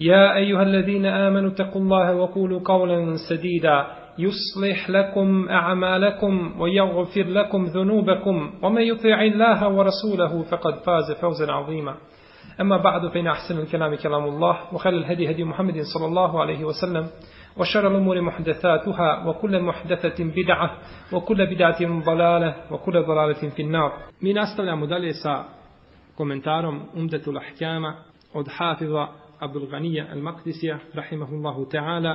يا أيها الذين آمنوا اتقوا الله وقولوا قولا سديدا يصلح لكم أعمالكم ويغفر لكم ذنوبكم ومن يطيع الله ورسوله فقد فاز فوزا عظيما أما بعد فإن أحسن الكلام كلام الله وخل الهدي هدي محمد صلى الله عليه وسلم وشر الأمور محدثاتها وكل محدثة بدعة وكل بدعة ضلالة وكل ضلالة في النار من أستلم دلسة komentarom أمدة الأحكام od Hafiza Abdulganija al-Maqdisija, rahimahullahu ta'ala.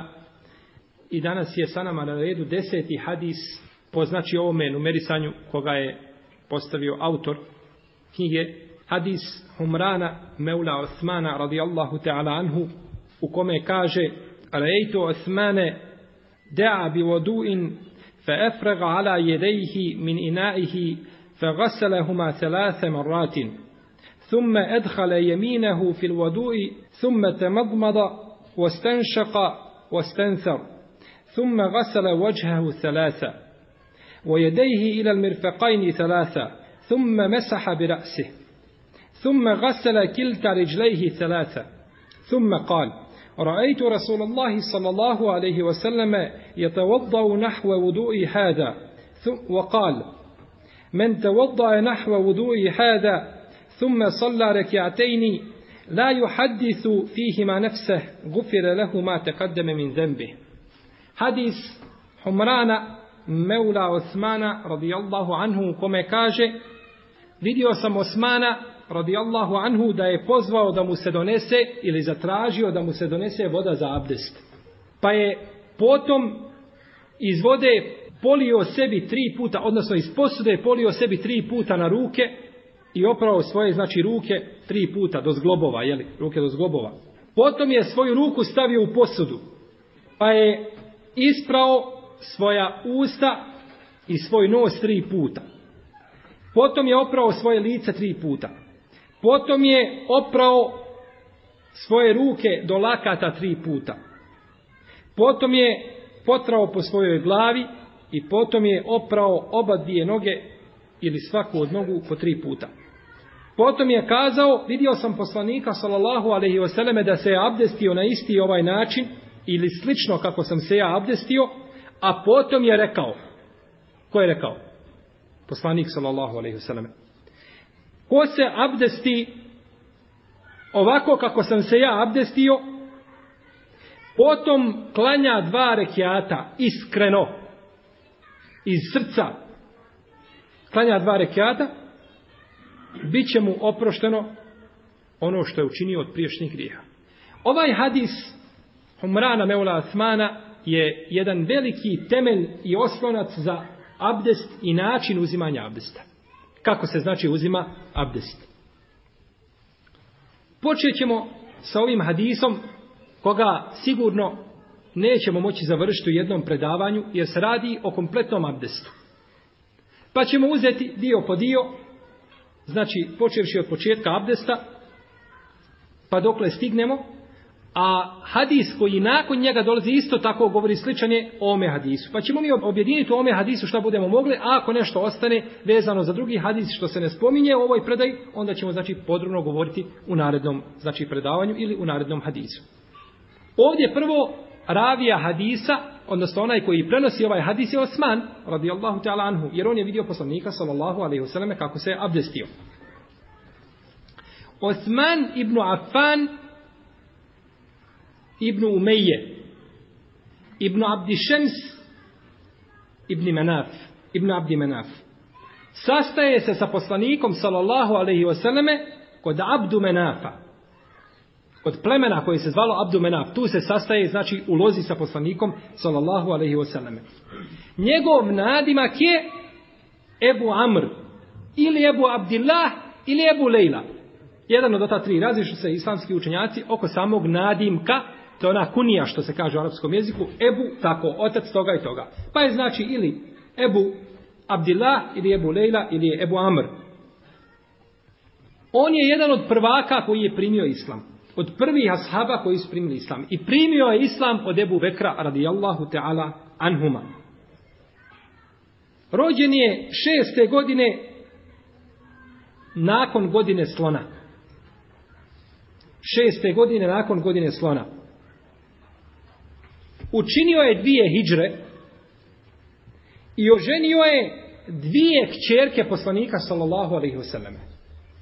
I danas je sa nama na redu deseti hadis po znači ovome numerisanju koga je postavio autor knjige Hadis Humrana Meula Osmana radijallahu ta'ala anhu u kome kaže Rejtu Osmane da'a bi vodu'in فأفرغ على يديه من إنائه فغسلهما ثلاث مرات ثم أدخل يمينه في الوضوء ثم تمضمض واستنشق واستنثر ثم غسل وجهه ثلاثة ويديه إلى المرفقين ثلاثة ثم مسح برأسه ثم غسل كلتا رجليه ثلاثة ثم قال رأيت رسول الله صلى الله عليه وسلم يتوضأ نحو وضوء هذا وقال من توضأ نحو وضوء هذا ثم صلى ركعتين لا يحدث فيهما نفسه غفر له ما تقدم من ذنبه حديث حمران مولى عثمان رضي الله عنه كما كاجة فيديو سم عثمان رضي الله عنه دا يبوزوا دا مستدونيسي إلي زتراجي دا مستدونيسي ودا زعبدست pa je potom iz vode polio sebi tri puta, odnosno iz posude polio sebi tri puta na ruke i oprao svoje, znači, ruke tri puta do zglobova, jeli, ruke do zglobova. Potom je svoju ruku stavio u posudu, pa je isprao svoja usta i svoj nos tri puta. Potom je oprao svoje lice tri puta. Potom je oprao svoje ruke do lakata tri puta. Potom je potrao po svojoj glavi i potom je oprao oba dvije noge ili svaku od nogu po tri puta. Potom je kazao, vidio sam poslanika sallallahu alaihi wasallam da se je abdestio na isti ovaj način ili slično kako sam se ja abdestio, a potom je rekao, ko je rekao? Poslanik sallallahu alaihi wasallam. Ko se abdesti ovako kako sam se ja abdestio, potom klanja dva rekiata iskreno, iz srca, klanja dva rekiata, bit će mu oprošteno ono što je učinio od priješnjih grija. Ovaj hadis Humrana Meula Asmana je jedan veliki temelj i oslonac za abdest i način uzimanja abdesta. Kako se znači uzima abdest? Počet ćemo sa ovim hadisom koga sigurno nećemo moći završiti u jednom predavanju jer se radi o kompletnom abdestu. Pa ćemo uzeti dio po dio znači počevši od početka abdesta, pa dokle stignemo, a hadis koji nakon njega dolazi isto tako govori sličanje o ome hadisu. Pa ćemo mi objediniti o ome hadisu šta budemo mogli, a ako nešto ostane vezano za drugi hadis što se ne spominje u ovoj predaj, onda ćemo znači podrobno govoriti u narednom znači predavanju ili u narednom hadisu. Ovdje prvo ravija hadisa, odnosno onaj koji prenosi ovaj hadis je Osman, radijallahu ta'ala anhu, jer on je vidio poslanika, sallallahu alaihi wasallam, kako se je abdestio. Osman ibn Affan ibn Umeyje ibn Abdišems ibn Manaf ibn Abdi Manaf sastaje se sa poslanikom sallallahu alaihi wasallam kod Abdu Manafa od plemena koje se zvalo Abdumenaf. Tu se sastaje, znači, u lozi sa poslanikom, sallallahu alaihi wasallam. Njegov nadimak je Ebu Amr, ili Ebu Abdillah, ili Ebu Leila. Jedan od ta tri različu se islamski učenjaci oko samog nadimka, to je ona kunija što se kaže u arapskom jeziku, Ebu, tako, otac toga i toga. Pa je znači ili Ebu Abdillah, ili Ebu Leila, ili Ebu Amr. On je jedan od prvaka koji je primio islam od prvih ashaba koji su primili islam. I primio je islam od Ebu Bekra radijallahu ta'ala anhuma. Rođen je šeste godine nakon godine slona. Šeste godine nakon godine slona. Učinio je dvije hijdre i oženio je dvije kćerke poslanika sallallahu alaihi wasallam.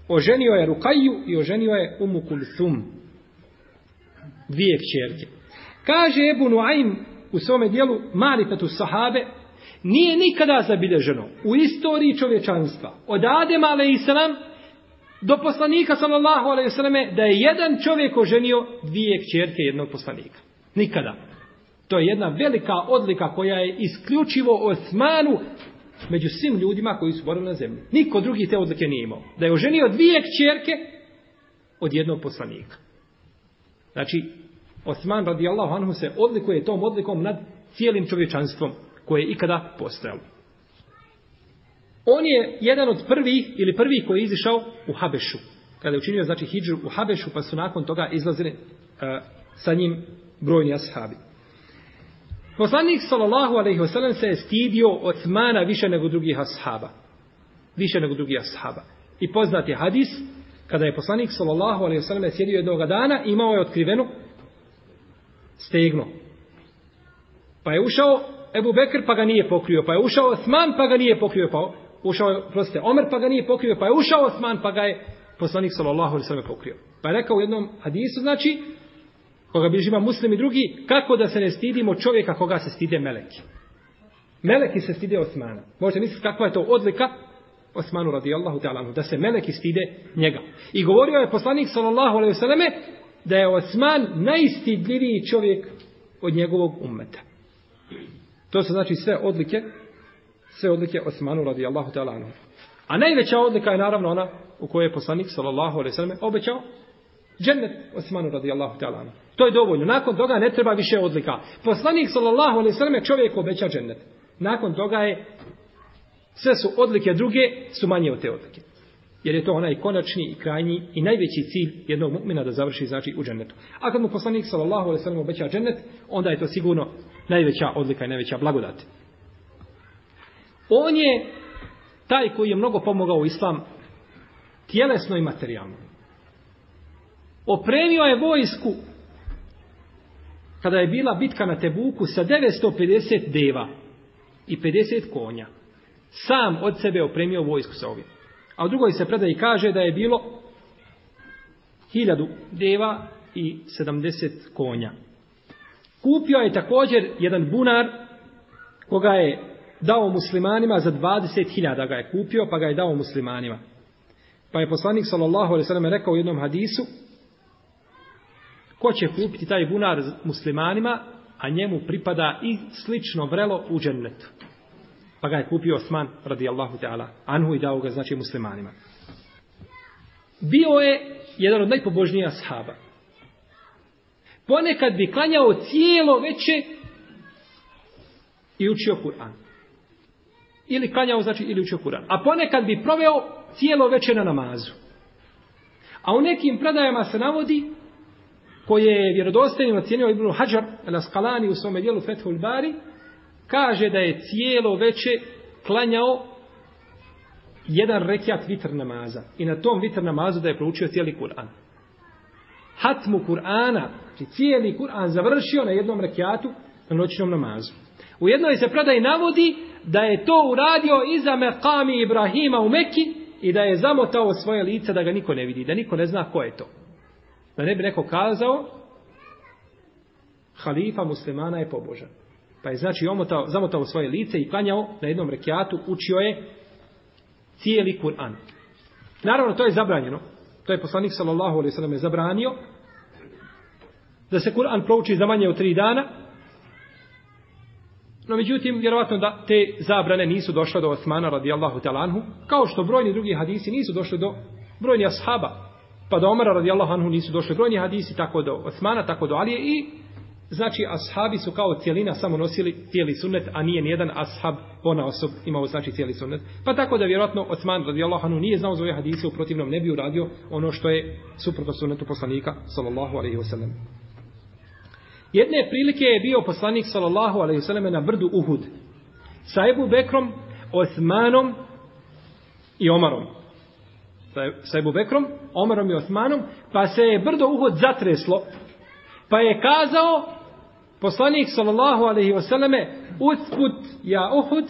Oženio je Rukaju i oženio je Umu Kulthum dvije kćerke. Kaže Ebu Nuaim u svome dijelu Marifetu sahabe, nije nikada zabilježeno u istoriji čovječanstva od Adema a.s. do poslanika sallallahu a.s. da je jedan čovjek oženio dvije kćerke jednog poslanika. Nikada. To je jedna velika odlika koja je isključivo Osmanu među svim ljudima koji su borili na zemlji. Niko drugi te odlike nije imao. Da je oženio dvije kćerke od jednog poslanika. Znači, Osman radijallahu anhu se odlikuje tom odlikom nad cijelim čovječanstvom koje je ikada postojalo. On je jedan od prvih ili prvih koji je izišao u Habešu. Kada je učinio znači hijđu u Habešu pa su nakon toga izlazili uh, sa njim brojni ashabi. Poslanik sallallahu alejhi ve sellem se je stidio Osmana više nego drugih ashaba. Više nego drugih ashaba. I poznat je hadis kada je poslanik sallallahu alejhi ve sellem sjedio jednog dana, imao je otkriveno stegno. Pa je ušao Ebu Bekr pa ga nije pokrio, pa je ušao Osman pa ga nije pokrio, pa ušao je, proste, Omer pa ga nije pokrio, pa je ušao Osman pa ga je poslanik sallallahu alejhi ve sellem pokrio. Pa je rekao u jednom hadisu, znači koga bi živa muslim i drugi, kako da se ne stidimo čovjeka koga se stide meleki. Meleki se stide Osmana. Možete misliti kakva je to odlika Osmanu radijallahu ta'ala da se meleki stide njega. I govorio je poslanik sallallahu alejhi ve selleme da je Osman najstidljiviji čovjek od njegovog ummeta. To su znači sve odlike sve odlike Osmanu radijallahu ta'ala A najveća odlika je naravno ona u kojoj je poslanik sallallahu alejhi ve selleme obećao džennet Osmanu radijallahu ta'ala To je dovoljno. Nakon toga ne treba više odlika. Poslanik sallallahu alejhi ve selleme čovjek obeća džennet. Nakon toga je Sve su odlike druge, su manje od te odlike. Jer je to onaj konačni i krajnji i najveći cilj jednog mu'mina da završi znači u džennetu. A kad mu poslanik sallallahu alejhi ve sellem obeća džennet, onda je to sigurno najveća odlika i najveća blagodat. On je taj koji je mnogo pomogao u islam tjelesno i materijalno. Opremio je vojsku kada je bila bitka na Tebuku sa 950 deva i 50 konja sam od sebe opremio vojsku sa ovim. A u drugoj se predaji kaže da je bilo hiljadu deva i 70 konja. Kupio je također jedan bunar koga je dao muslimanima za 20.000 ga je kupio pa ga je dao muslimanima. Pa je poslanik sallallahu alejhi ve sellem rekao u jednom hadisu ko će kupiti taj bunar muslimanima, a njemu pripada i slično vrelo u džennetu. Pa ga je kupio Osman radijallahu ta'ala. Anhu i dao ga znači muslimanima. Bio je jedan od najpobožnijih ashaba. Ponekad bi klanjao cijelo veće i učio Kur'an. Ili klanjao znači ili učio Kur'an. A ponekad bi proveo cijelo veće na namazu. A u nekim predajama se navodi koje je vjerodostajnim ocjenio Ibn Hajar al-Asqalani u svome dijelu Fethul Bari, kaže da je cijelo veče klanjao jedan rekiat vitr namaza i na tom vitr namazu da je proučio cijeli Kur'an. Hatmu Kur'ana, znači cijeli Kur'an završio na jednom rekiatu na noćnom namazu. U jednoj se predaj navodi da je to uradio iza Meqami Ibrahima u Mekki i da je zamotao svoje lice da ga niko ne vidi, da niko ne zna ko je to. Da ne bi neko kazao, halifa muslimana je pobožan. Pa je znači omotao, zamotao svoje lice i klanjao na jednom rekiatu, učio je cijeli Kur'an. Naravno, to je zabranjeno. To je poslanik sallallahu alaihi sallam je zabranio da se Kur'an prouči za manje od tri dana. No, međutim, vjerovatno da te zabrane nisu došle do Osmana radijallahu talanhu, kao što brojni drugi hadisi nisu došli do brojni ashaba, pa do Omara radijallahu anhu nisu došli brojni hadisi, tako do Osmana, tako do Alije i Znači, ashabi su kao cijelina samo nosili cijeli sunnet, a nije nijedan ashab ona osob imao znači cijeli sunnet. Pa tako da vjerojatno Osman radijallahu anhu nije znao za ove hadise, u protivnom ne bi uradio ono što je suprotno sunnetu poslanika, sallallahu alaihi wasallam. Jedne prilike je bio poslanik, sallallahu alaihi wasallam, na vrdu Uhud. Sa Ebu Bekrom, Osmanom i Omarom. Sa Ebu Bekrom, Omarom i Osmanom, pa se je brdo Uhud zatreslo, Pa je kazao poslanik sallallahu alaihi wasallame usput ja uhud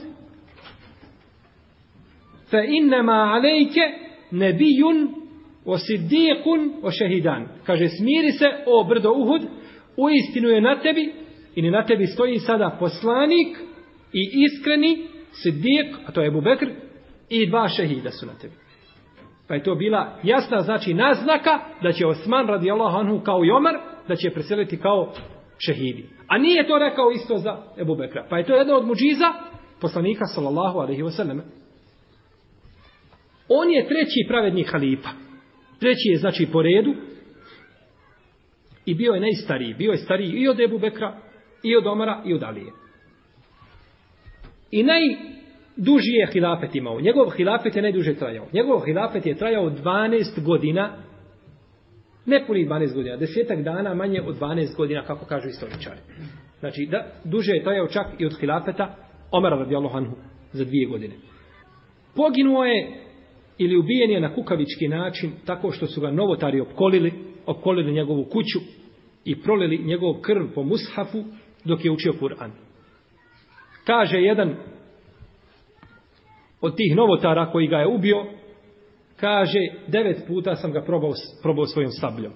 fa innama alejke nebijun o siddiqun o šehidan. Kaže smiri se o brdo uhud u istinu je na tebi i na tebi stoji sada poslanik i iskreni siddiq, a to je Ebu Bekr, i dva šehida su na tebi. Pa je to bila jasna znači naznaka da će Osman radijallahu anhu kao i Omar da će preseliti kao šehidi. A nije to rekao isto za Ebu Bekra. Pa je to jedna od muđiza poslanika sallallahu alaihi wa sallam. On je treći pravedni halifa. Treći je znači po redu. I bio je najstariji. Bio je stariji i od Ebu Bekra, i od Omara, i od Alije. I naj, duži je hilafet imao. Njegov hilafet je najduže trajao. Njegov hilafet je trajao 12 godina Ne puni 12 godina, desetak dana manje od 12 godina, kako kažu istoričari. Znači, da, duže je trajao čak i od hilafeta Omara radijallahu anhu za dvije godine. Poginuo je ili ubijen je na kukavički način tako što su ga novotari opkolili, opkolili njegovu kuću i prolili njegov krv po mushafu dok je učio Kur'an. Kaže jedan od tih novotara koji ga je ubio, kaže devet puta sam ga probao, probao svojom sabljom.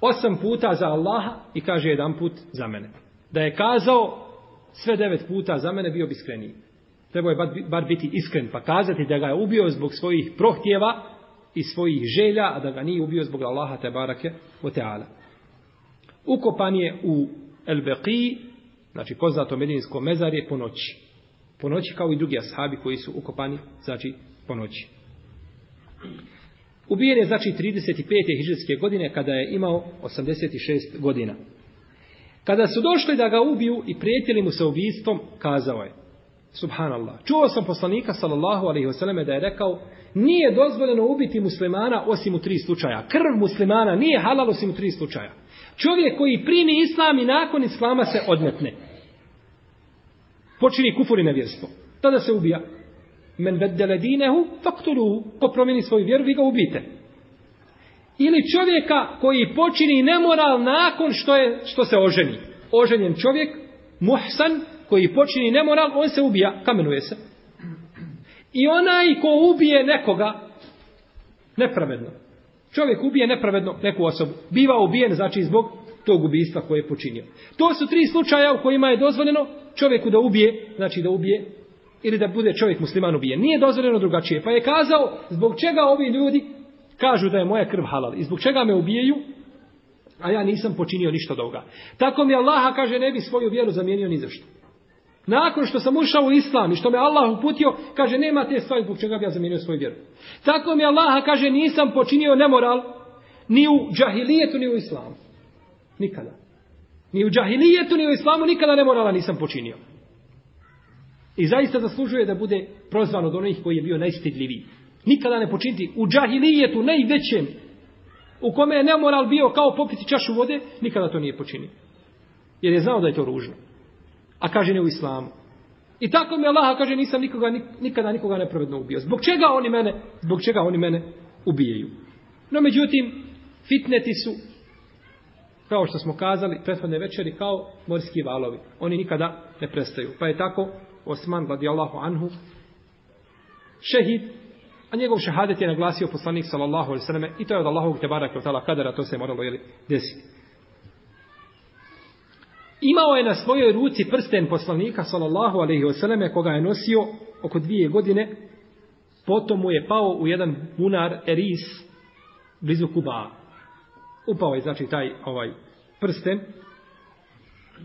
Osam puta za Allaha i kaže jedan put za mene. Da je kazao sve devet puta za mene bio bi skreniji. Trebao je bar biti iskren pa kazati da ga je ubio zbog svojih prohtjeva i svojih želja, a da ga nije ubio zbog Allaha te barake o teala. Ukopan je u El Beqi, znači poznato medijinsko mezar je po noći. Po noći kao i drugi ashabi koji su ukopani, znači po noći. Ubijen je znači 35. hiđarske godine kada je imao 86 godina. Kada su došli da ga ubiju i prijetili mu sa ubijstvom, kazao je, subhanallah, čuo sam poslanika sallallahu alaihi wasallam da je rekao, nije dozvoljeno ubiti muslimana osim u tri slučaja. Krv muslimana nije halal osim u tri slučaja. Čovjek koji primi islam i nakon islama se odmetne. Počini kufur i nevjerstvo. Tada se ubija men beddele dinehu, faktulu, ko promjeni svoju vjeru, vi ga ubite. Ili čovjeka koji počini nemoral nakon što, je, što se oženi. Oženjen čovjek, muhsan, koji počini nemoral, on se ubija, kamenuje se. I onaj ko ubije nekoga, nepravedno. Čovjek ubije nepravedno neku osobu. Biva ubijen, znači, zbog tog ubijstva koje je počinio. To su tri slučaja u kojima je dozvoljeno čovjeku da ubije, znači da ubije ili da bude čovjek musliman ubijen. Nije dozvoljeno drugačije. Pa je kazao zbog čega ovi ljudi kažu da je moja krv halal i zbog čega me ubijaju, a ja nisam počinio ništa doga. Tako mi Allaha kaže ne bi svoju vjeru zamijenio ni zašto. Nakon što sam ušao u islam i što me Allah uputio, kaže nema te stvari zbog čega bi ja zamijenio svoju vjeru. Tako mi Allaha kaže nisam počinio nemoral ni u džahilijetu ni u islamu. Nikada. Ni u džahilijetu ni u islamu nikada nemorala nisam počinio. I zaista zaslužuje da bude prozvan od onih koji je bio najstidljiviji. Nikada ne počiniti u džahilijetu najvećem u kome je nemoral bio kao popiti čašu vode, nikada to nije počinio. Jer je znao da je to ružno. A kaže ne u islamu. I tako mi Allaha kaže nisam nikoga, nikada nikoga nepravedno ubio. Zbog čega oni mene, zbog čega oni mene ubijaju? No međutim, fitneti su, kao što smo kazali, prethodne večeri, kao morski valovi. Oni nikada ne prestaju. Pa je tako Osman radijallahu anhu šehid a njegov šehadet je naglasio poslanik sallallahu alejhi ve selleme i to je od Allahovog te baraka taala kadara to se je moralo je desiti Imao je na svojoj ruci prsten poslanika sallallahu alejhi ve selleme koga je nosio oko dvije godine potom mu je pao u jedan bunar eris blizu Kuba upao je znači taj ovaj prsten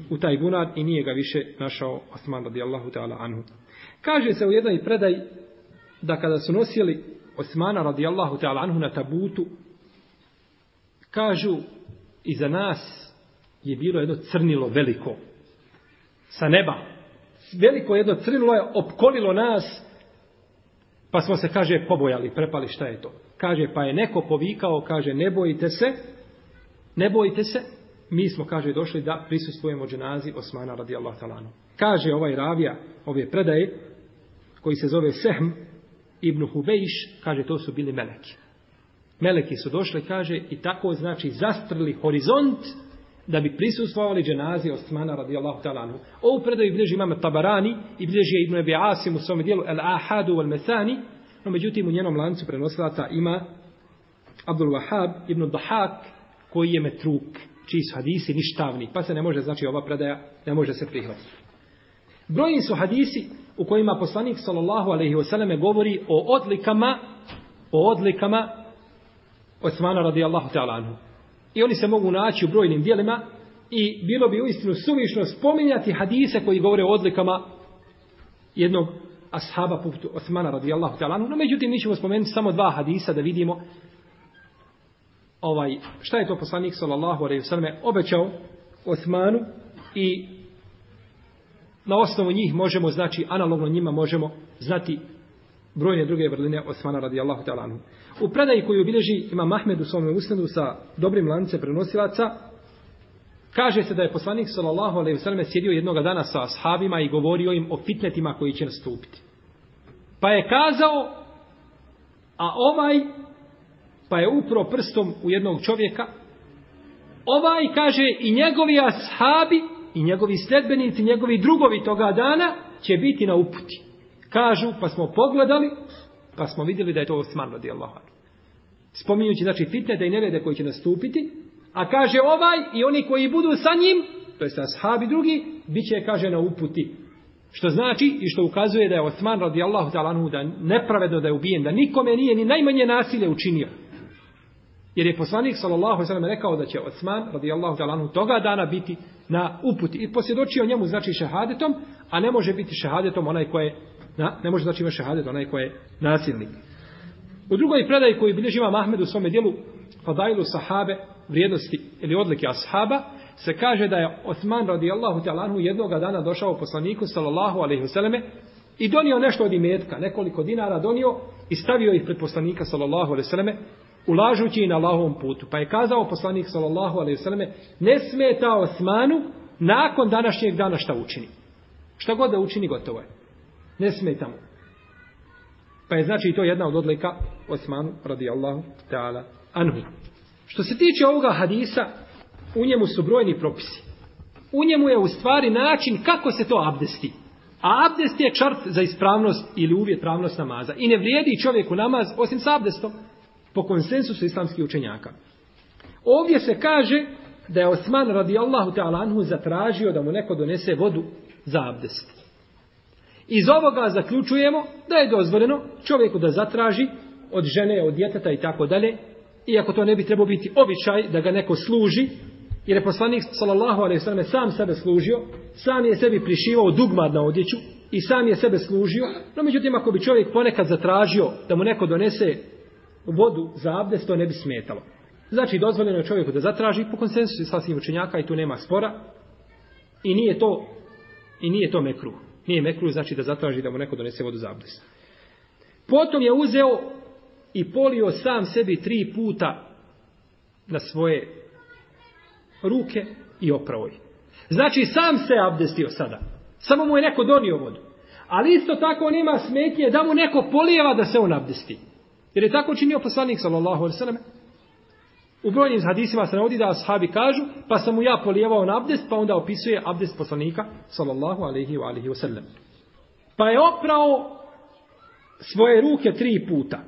u taj bunar i nije ga više našao Osman radijallahu ta'ala anhu. Kaže se u jednoj predaj da kada su nosili Osmana radijallahu ta'ala anhu na tabutu, kažu iza nas je bilo jedno crnilo veliko sa neba. Veliko jedno crnilo je opkolilo nas pa smo se, kaže, pobojali, prepali šta je to. Kaže, pa je neko povikao, kaže, ne bojite se, ne bojite se, mi smo, kaže, došli da prisustujemo dženazi Osmana radijallahu talanu. Kaže ovaj ravija ove predaje, koji se zove Sehm ibn Hubejiš, kaže, to su bili meleki. Meleki su došli, kaže, i tako znači zastrli horizont da bi prisustvovali dženazi Osmana radijallahu talanu. Ovu predaju bliži imam Tabarani i bliži je Ibn Ebi Asim u svom dijelu El Ahadu al Mesani, no međutim u njenom lancu prenoslata ima Abdul Wahab ibn Dahak koji je metruk čiji su hadisi ništavni, pa se ne može, znači ova predaja ne može se prihvatiti. Brojni su hadisi u kojima poslanik sallallahu alejhi ve selleme govori o odlikama o odlikama Osmana radijallahu ta'ala anhu. I oni se mogu naći u brojnim dijelima i bilo bi uistinu suvišno spominjati hadise koji govore o odlikama jednog ashaba poput Osmana radijallahu ta'ala anhu. No, međutim, mi ćemo spomenuti samo dva hadisa da vidimo ovaj, šta je to poslanik sallallahu alejhi ve selleme obećao Osmanu i na osnovu njih možemo znači analogno njima možemo znati brojne druge vrline Osmana radijallahu ta'ala anhu. U predaji koju obilježi ima Mahmed u svom usnedu sa dobrim lance prenosilaca, kaže se da je poslanik sallallahu alejhi ve selleme sjedio jednog dana sa ashabima i govorio im o fitnetima koji će nastupiti. Pa je kazao a ovaj pa je upro prstom u jednog čovjeka, ovaj kaže i njegovi ashabi i njegovi sledbenici, njegovi drugovi toga dana će biti na uputi. Kažu, pa smo pogledali, pa smo vidjeli da je to Osman radi Allah. Spominjući, znači, fitne da i nerede koji će nastupiti, a kaže ovaj i oni koji budu sa njim, to je sa ashabi drugi, bit će, kaže, na uputi. Što znači i što ukazuje da je Osman radi Allah da nepravedno da je ubijen, da nikome nije ni najmanje nasilje učinio. Jer je poslanik sallallahu alejhi ve rekao da će Osman radijallahu ta'ala toga dana biti na uputi i posjedočio njemu znači šehadetom, a ne može biti šehadetom onaj ko je na, ne može znači ima šehadet onaj ko je nasilnik. U drugoj predaji koji bilježi Imam Ahmed u svom djelu Fadailu sahabe vrijednosti ili odlike ashaba se kaže da je Osman radijallahu ta'ala jednog dana došao poslaniku sallallahu alejhi ve selleme i donio nešto od imetka, nekoliko dinara donio i stavio ih pred poslanika sallallahu alejhi ve ulažući na Allahovom putu. Pa je kazao poslanik sallallahu alejhi ve selleme: "Ne smeta Osmanu nakon današnjeg dana šta učini. Šta god da učini, gotovo je. Ne smeta mu." Pa je znači to jedna od odlika Osmanu radijallahu ta'ala anhu. Što se tiče ovoga hadisa, u njemu su brojni propisi. U njemu je u stvari način kako se to abdesti. A abdest je čart za ispravnost ili uvjet ravnost namaza. I ne vrijedi čovjeku namaz osim sa abdestom po konsensusu islamskih učenjaka. Ovdje se kaže da je Osman radijallahu ta'ala anhu zatražio da mu neko donese vodu za abdest. Iz ovoga zaključujemo da je dozvoljeno čovjeku da zatraži od žene, od djeteta i tako dalje, iako to ne bi trebao biti običaj da ga neko služi, jer je poslanik sallallahu alaihi sallam sam sebe služio, sam je sebi prišivao dugmad na odjeću i sam je sebe služio, no međutim ako bi čovjek ponekad zatražio da mu neko donese vodu za abdest, to ne bi smetalo. Znači, dozvoljeno je čovjeku da zatraži po konsensusu islamskih učenjaka i tu nema spora. I nije to, i nije to mekru. Nije mekru, znači da zatraži da mu neko donese vodu za abdest. Potom je uzeo i polio sam sebi tri puta na svoje ruke i opravo je. Znači, sam se abdestio sada. Samo mu je neko donio vodu. Ali isto tako on ima smetnje da mu neko polijeva da se on abdestio. Jer je tako činio poslanik sallallahu alejhi ve selleme. U brojnim hadisima se navodi da ashabi kažu, pa sam mu ja polijevao na abdest, pa onda opisuje abdest poslanika, sallallahu alaihi wa alihi wasallam. Pa je oprao svoje ruke tri puta.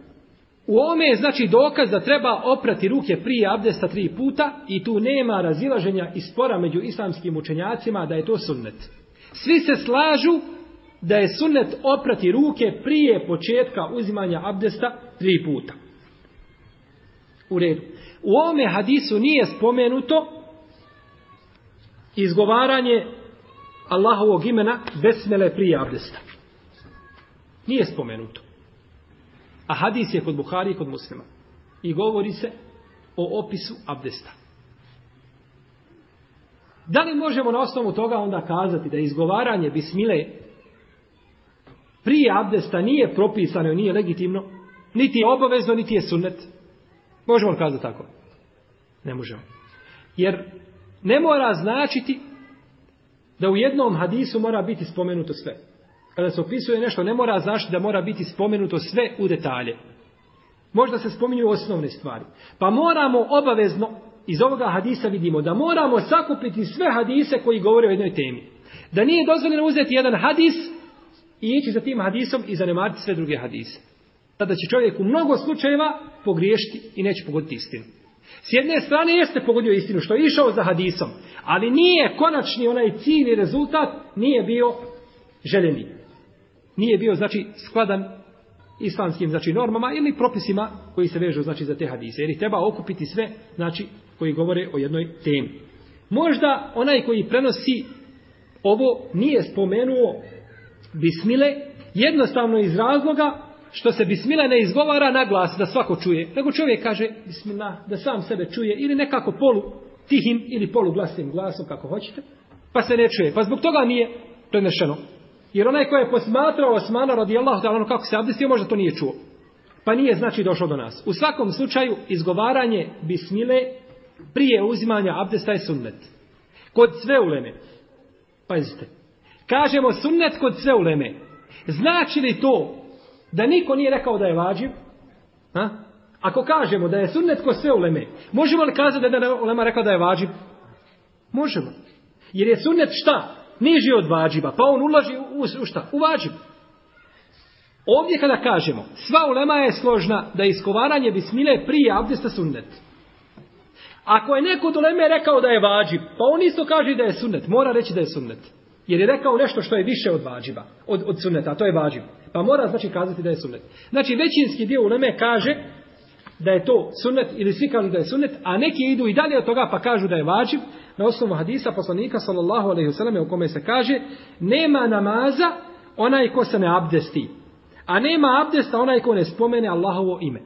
U ome je znači dokaz da treba oprati ruke prije abdesta tri puta i tu nema razilaženja i spora među islamskim učenjacima da je to sunnet. Svi se slažu da je sunnet oprati ruke prije početka uzimanja abdesta tri puta. U redu. U ovome hadisu nije spomenuto izgovaranje Allahovog imena besmele prije abdesta. Nije spomenuto. A hadis je kod Buhari i kod muslima. I govori se o opisu abdesta. Da li možemo na osnovu toga onda kazati da izgovaranje bismile prije abdesta nije propisano, nije legitimno, niti je obavezno, niti je sunnet. Možemo li kazati tako? Ne možemo. Jer ne mora značiti da u jednom hadisu mora biti spomenuto sve. Kada se opisuje nešto, ne mora značiti da mora biti spomenuto sve u detalje. Možda se spominju osnovne stvari. Pa moramo obavezno, iz ovoga hadisa vidimo, da moramo sakupiti sve hadise koji govore o jednoj temi. Da nije dozvoljeno uzeti jedan hadis i ići za tim hadisom i zanemariti sve druge hadise. Tada će čovjek u mnogo slučajeva pogriješiti i neće pogoditi istinu. S jedne strane jeste pogodio istinu što je išao za hadisom, ali nije konačni onaj cilj i rezultat nije bio željeni. Nije bio znači skladan islamskim znači normama ili propisima koji se vežu znači za te hadise. Jer ih treba okupiti sve znači koji govore o jednoj temi. Možda onaj koji prenosi ovo nije spomenuo bismile, jednostavno iz razloga što se bismila ne izgovara na glas, da svako čuje. Nego čovjek kaže bismila, da sam sebe čuje ili nekako polu tihim ili poluglasnim glasom, kako hoćete, pa se ne čuje. Pa zbog toga nije prenešeno. Jer onaj ko je posmatrao Osmana radi Allahu ono kako se abdestio, možda to nije čuo. Pa nije znači došlo do nas. U svakom slučaju izgovaranje bismile prije uzimanja abdesta je sunnet. Kod sve uleme. Pazite, kažemo sunnet kod sve uleme, znači li to da niko nije rekao da je vađiv? Ha? Ako kažemo da je sunnet kod sve uleme, možemo li kazati da je ulema rekao da je vađiv? Možemo. Jer je sunnet šta? Niži od vađiva, pa on ulaži u, u šta? U vađiv. Ovdje kada kažemo, sva ulema je složna da je iskovaranje bismile prije abdesta sunnet. Ako je neko doleme rekao da je vađiv, pa on isto kaže da je sunnet. Mora reći da je sunnet. Jer je rekao nešto što je više od vađiba, od, od sunneta, a to je vađib. Pa mora znači kazati da je sunnet. Znači većinski dio uleme kaže da je to sunnet ili svi kažu da je sunnet, a neki idu i dalje od toga pa kažu da je vađib. Na osnovu hadisa poslanika sallallahu alaihi wasallam u kome se kaže nema namaza onaj ko se ne abdesti, a nema abdesta onaj ko ne spomene Allahovo ime.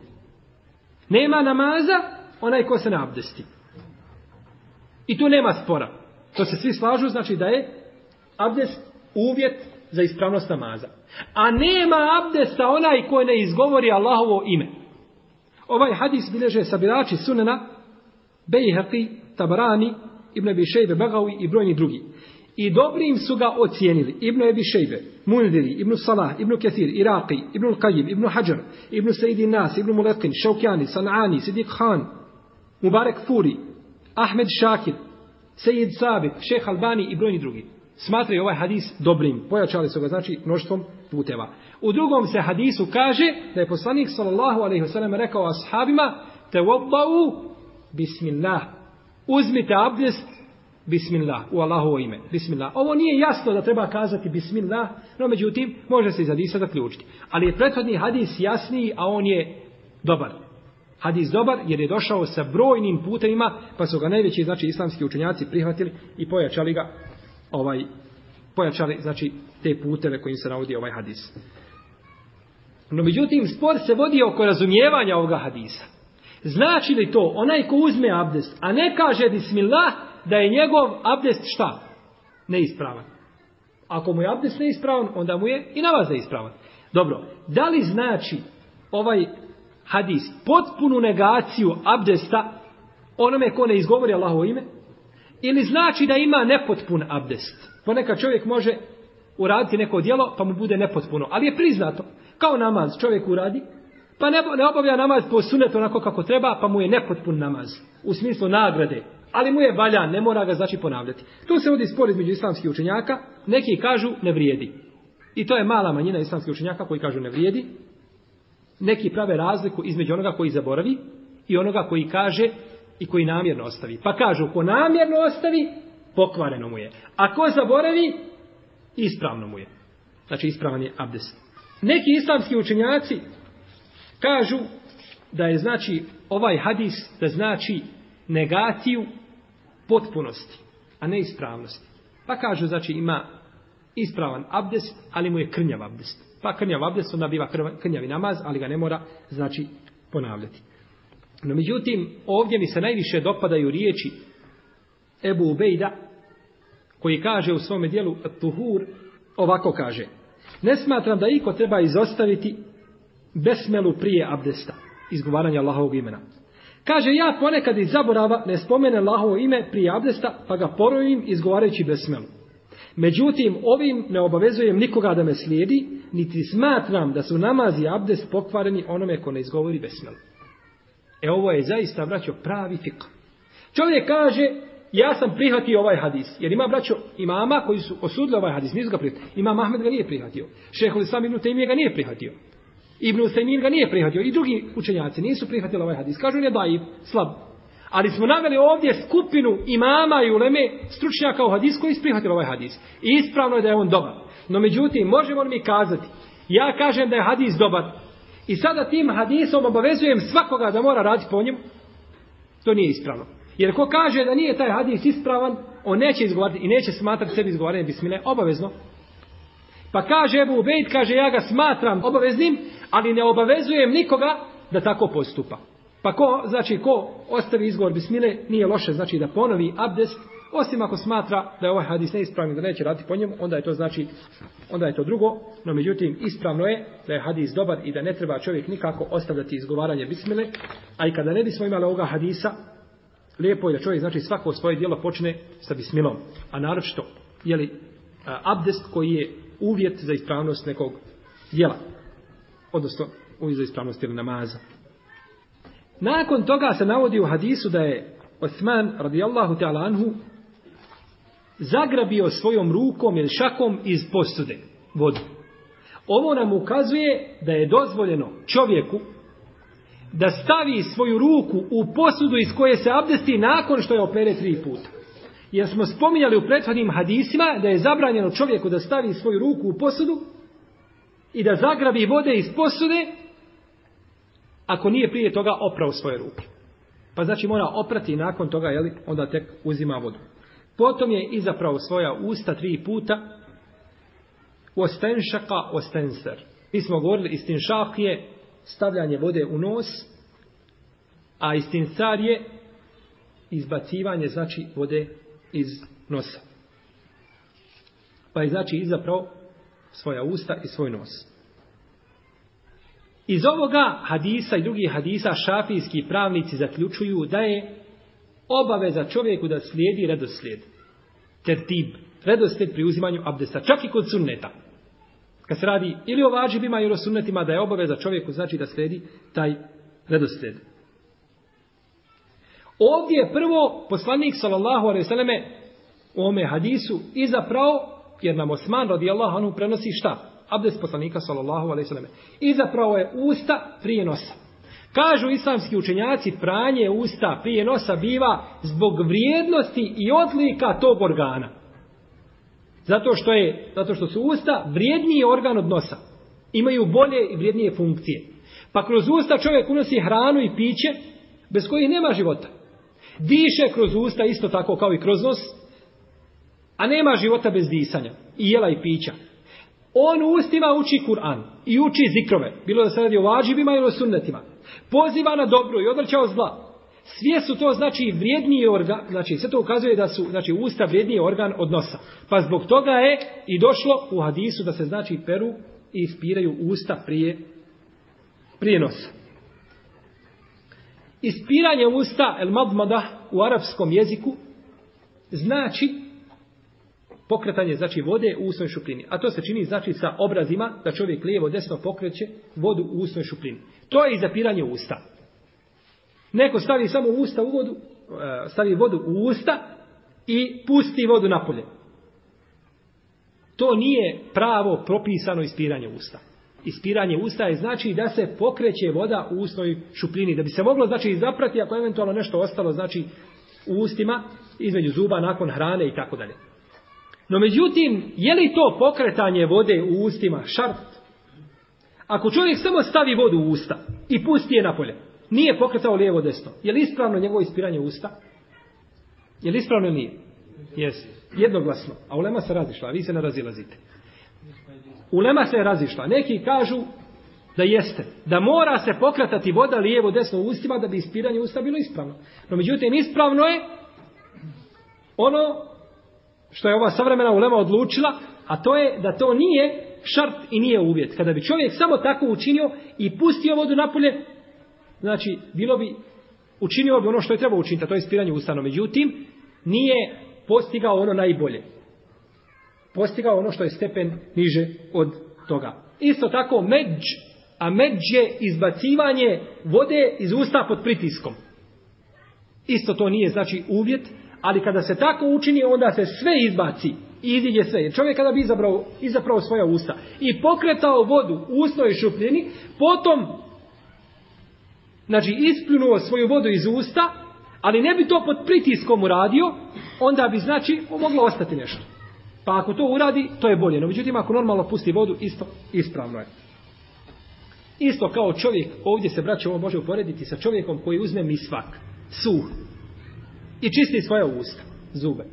Nema namaza onaj ko se ne abdesti. I tu nema spora. To se svi slažu, znači da je abdest uvjet za ispravnost namaza. A nema abdesta onaj koji ne izgovori Allahovo ime. Ovaj hadis bilježe sabirači sunena Bejhati, Tabarani, Ibn Ebi Šejbe, Bagavi i brojni drugi. I dobrim su ga ocijenili Ibn Ebi Šejbe, Mundiri, Ibn Salah, Ibn Ketir, Iraki, Ibn Kajim, Ibn Hajar, Ibn Sejdi Nas, Ibn Muletkin, Šaukjani, Sanani, Sidik Khan, Mubarek Furi, Ahmed Šakir, Sejid Sabit, Šeh Albani i brojni drugi smatraju ovaj hadis dobrim. Pojačali su ga, znači, mnoštvom puteva. U drugom se hadisu kaže da je poslanik sallallahu alaihi wasallam rekao ashabima te wabba'u bismillah. Uzmite abdest bismillah u Allahovo ime. Bismillah. Ovo nije jasno da treba kazati bismillah, no međutim, može se iz hadisa zaključiti. Ali je prethodni hadis jasniji, a on je dobar. Hadis dobar jer je došao sa brojnim putevima, pa su ga najveći, znači, islamski učenjaci prihvatili i pojačali ga ovaj pojačali znači te puteve kojim se navodi ovaj hadis. No međutim spor se vodi oko razumijevanja ovoga hadisa. Znači li to onaj ko uzme abdest, a ne kaže bismillah da je njegov abdest šta? Neispravan. Ako mu je abdest neispravan, onda mu je i na vas neispravan. Dobro, da li znači ovaj hadis potpunu negaciju abdesta onome ko ne izgovori Allahovo ime ili znači da ima nepotpun abdest. Ponekad čovjek može uraditi neko djelo pa mu bude nepotpuno, ali je priznato. Kao namaz čovjek uradi, pa ne, ne obavlja namaz po sunetu onako kako treba, pa mu je nepotpun namaz. U smislu nagrade, ali mu je valjan, ne mora ga znači ponavljati. Tu se vodi spor između islamskih učenjaka, neki kažu ne vrijedi. I to je mala manjina islamskih učenjaka koji kažu ne vrijedi. Neki prave razliku između onoga koji zaboravi i onoga koji kaže i koji namjerno ostavi. Pa kažu, ko namjerno ostavi, pokvareno mu je. A ko zaboravi, ispravno mu je. Znači, ispravan je abdest. Neki islamski učenjaci kažu da je znači ovaj hadis da znači negaciju potpunosti, a ne ispravnosti. Pa kažu, znači, ima ispravan abdest, ali mu je krnjav abdest. Pa krnjav abdest, onda biva krnjavi namaz, ali ga ne mora, znači, ponavljati. No međutim, ovdje mi se najviše dopadaju riječi Ebu Ubejda, koji kaže u svome dijelu Tuhur, ovako kaže. Ne smatram da iko treba izostaviti besmelu prije abdesta, izgovaranja Allahovog imena. Kaže, ja ponekad iz zaborava ne spomene Allahovo ime prije abdesta, pa ga porovim izgovarajući besmelu. Međutim, ovim ne obavezujem nikoga da me slijedi, niti smatram da su namazi abdest pokvareni onome ko ne izgovori besmelu. E ovo je zaista, braćo, pravi fik. Čovjek kaže, ja sam prihvatio ovaj hadis. Jer ima, braćo, imama koji su osudili ovaj hadis. Nisu ga prihvatio. Ima Mahmed ga nije prihvatio. Šehol Islam Ibn Taymih ga nije prihvatio. Ibn Usaymin ga nije prihvatio. I drugi učenjaci nisu prihvatili ovaj hadis. Kažu, on je daiv, slab. Ali smo naveli ovdje skupinu imama i uleme stručnjaka u hadis koji isprihvatili ovaj hadis. I ispravno je da je on dobar. No međutim, možemo li mi kazati, ja kažem da je hadis dobar, I sada tim hadisom obavezujem svakoga da mora raditi po njemu. To nije ispravno. Jer ko kaže da nije taj hadis ispravan, on neće izgovarati i neće smatrati sebi izgovaranje bismile obavezno. Pa kaže Ebu Ubejd, kaže ja ga smatram obaveznim, ali ne obavezujem nikoga da tako postupa. Pa ko, znači, ko ostavi izgovor bismile, nije loše, znači da ponovi abdest Osim ako smatra da je ovaj hadis neispravni, da neće raditi po njemu, onda je to znači, onda je to drugo. No međutim, ispravno je da je hadis dobar i da ne treba čovjek nikako ostavljati izgovaranje bismile. A i kada ne bismo imali ovoga hadisa, lijepo je da čovjek znači svako svoje dijelo počne sa bismilom. A naročito, je li abdest koji je uvjet za ispravnost nekog dijela. Odnosno, uvjet za ispravnost ili namaza. Nakon toga se navodi u hadisu da je Osman radijallahu ta'ala anhu zagrabio svojom rukom ili šakom iz posude vodu. Ovo nam ukazuje da je dozvoljeno čovjeku da stavi svoju ruku u posudu iz koje se abdesti nakon što je opere tri puta. Jer smo spominjali u prethodnim hadisima da je zabranjeno čovjeku da stavi svoju ruku u posudu i da zagrabi vode iz posude ako nije prije toga oprao svoje ruke. Pa znači mora oprati nakon toga, jeli, onda tek uzima vodu. Potom je izaprao svoja usta tri puta. Ostenšaka, ostenser. Mi smo govorili, istinšak je stavljanje vode u nos, a istincar je izbacivanje, znači, vode iz nosa. Pa je, znači, izaprao svoja usta i svoj nos. Iz ovoga hadisa i drugih hadisa šafijski pravnici zaključuju da je obaveza čovjeku da slijedi redoslijed. Tertib. Redoslijed pri uzimanju abdesta. Čak i kod sunneta. Kad se radi ili o vađibima ili o sunnetima, da je obaveza čovjeku znači da slijedi taj redoslijed. Ovdje je prvo poslanik sallallahu alaihi sallam u ome hadisu izaprao jer nam Osman radijallahu anhu prenosi šta? Abdest poslanika sallallahu alaihi sallam. Izaprao je usta prije nosa. Kažu islamski učenjaci, pranje usta prije nosa biva zbog vrijednosti i odlika tog organa. Zato što, je, zato što su usta vrijedniji organ od nosa. Imaju bolje i vrijednije funkcije. Pa kroz usta čovjek unosi hranu i piće bez kojih nema života. Diše kroz usta isto tako kao i kroz nos, a nema života bez disanja i jela i pića. On ustima uči Kur'an i uči zikrove, bilo da se radi o vađivima ili o sunnetima poziva na dobro i odvraća od zla. Sve su to znači vrijedniji organ, znači sve to ukazuje da su znači usta vrijedniji organ od nosa. Pa zbog toga je i došlo u hadisu da se znači peru i ispiraju usta prije prije nosa. Ispiranje usta el madmada u arapskom jeziku znači pokretanje znači vode u usnoj šupljini. A to se čini znači sa obrazima da čovjek lijevo desno pokreće vodu u usnoj šupljini. To je i zapiranje usta. Neko stavi samo usta u vodu, e, stavi vodu u usta i pusti vodu napolje. To nije pravo propisano ispiranje usta. Ispiranje usta je znači da se pokreće voda u usnoj šupljini. Da bi se moglo znači zaprati ako je eventualno nešto ostalo znači u ustima između zuba nakon hrane i tako dalje. No međutim, je li to pokretanje vode u ustima šart? Ako čovjek samo stavi vodu u usta i pusti je napolje, nije pokretao lijevo desno, je li ispravno njegovo ispiranje usta? Je li ispravno ili nije? Jes, jednoglasno. A ulema se razišla, a vi se ne razilazite. Ulema se je razišla. Neki kažu da jeste, da mora se pokratati voda lijevo desno u ustima da bi ispiranje usta bilo ispravno. No međutim, ispravno je ono što je ova savremena ulema odlučila, a to je da to nije šart i nije uvjet. Kada bi čovjek samo tako učinio i pustio vodu napolje, znači bilo bi učinio bi ono što je trebao učiniti, a to je ispiranje ustano. Međutim, nije postigao ono najbolje. Postigao ono što je stepen niže od toga. Isto tako međ, a međ je izbacivanje vode iz usta pod pritiskom. Isto to nije, znači, uvjet, Ali kada se tako učini, onda se sve izbaci. I iziđe sve. Jer čovjek kada bi izabrao, izabrao svoja usta i pokretao vodu u usnoj šupljeni, potom znači ispljunuo svoju vodu iz usta, ali ne bi to pod pritiskom uradio, onda bi znači moglo ostati nešto. Pa ako to uradi, to je bolje. No, međutim, ako normalno pusti vodu, isto ispravno je. Isto kao čovjek, ovdje se braće ovo može uporediti sa čovjekom koji uzme misvak, suh, i čisti svoje usta, zube.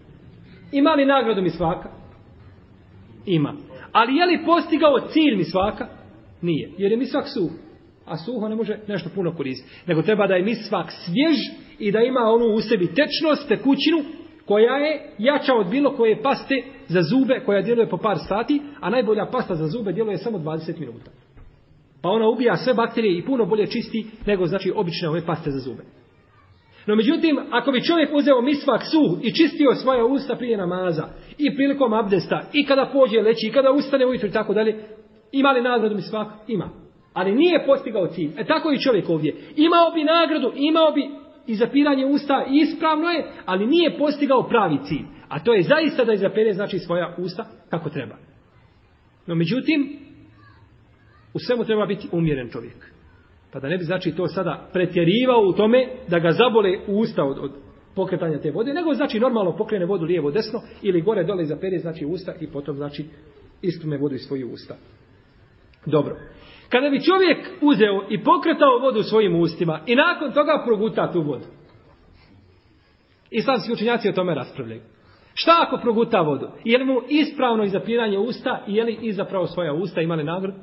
Ima li nagradu mi svaka? Ima. Ali je li postigao cilj mi svaka? Nije. Jer je mi svak suh. A suho ne može nešto puno koristiti. Nego treba da je mi svak svjež i da ima onu u sebi tečnost, tekućinu, koja je jača od bilo koje paste za zube, koja djeluje po par sati, a najbolja pasta za zube djeluje samo 20 minuta. Pa ona ubija sve bakterije i puno bolje čisti nego znači obične ove paste za zube. No međutim, ako bi čovjek uzeo misvak suh i čistio svoja usta prije namaza i prilikom abdesta i kada pođe leći i kada ustane ujutru i tako dalje, ima li nagradu misvak? Ima. Ali nije postigao cilj. E tako i čovjek ovdje. Imao bi nagradu, imao bi i zapiranje usta i ispravno je, ali nije postigao pravi cilj. A to je zaista da izapere znači svoja usta kako treba. No međutim, u svemu treba biti umjeren čovjek. Pa da ne bi znači to sada pretjerivao u tome da ga zabole u usta od, od pokretanja te vode, nego znači normalno pokrene vodu lijevo desno ili gore dole za perje znači usta i potom znači istume vodu iz svojih usta. Dobro. Kada bi čovjek uzeo i pokretao vodu svojim ustima i nakon toga proguta tu vodu. Islamski učenjaci o tome raspravljaju. Šta ako proguta vodu? Je li mu ispravno izapiranje usta i je li izapravo svoja usta imali nagradu?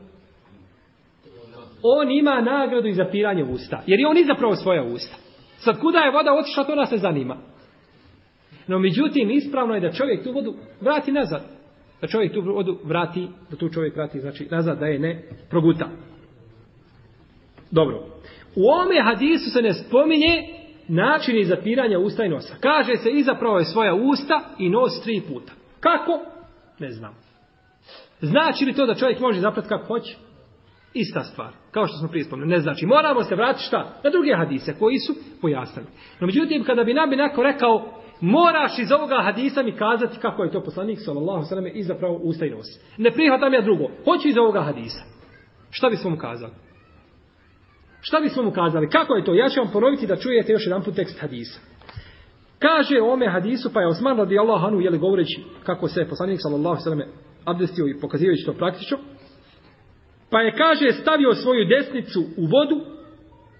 on ima nagradu i zapiranje usta. Jer je on izapravo svoja usta. Sad kuda je voda otišla, to nas ne zanima. No međutim, ispravno je da čovjek tu vodu vrati nazad. Da čovjek tu vodu vrati, da tu čovjek vrati, znači nazad, da je ne proguta. Dobro. U ome hadisu se ne spominje načini zapiranja usta i nosa. Kaže se izapravo je svoja usta i nos tri puta. Kako? Ne znam. Znači li to da čovjek može zaprati kako hoće? Ista stvar. Kao što smo prije spomenuli. Ne znači, moramo se vratiti šta? Na druge hadise koji su pojasnili. No međutim, kada bi nam bi neko rekao moraš iz ovoga hadisa mi kazati kako je to poslanik sallallahu sallam i zapravo usta i nosi. Ne prihvatam ja drugo. Hoću iz ovoga hadisa. Šta bismo mu kazali? Šta bismo mu kazali? Kako je to? Ja ću vam ponoviti da čujete još jedan put tekst hadisa. Kaže ome hadisu, pa je Osman radijallahu anu, jeli govoreći kako se poslanik sallallahu sallam abdestio i pokazivajući to praktično, Pa je, kaže, stavio svoju desnicu u vodu,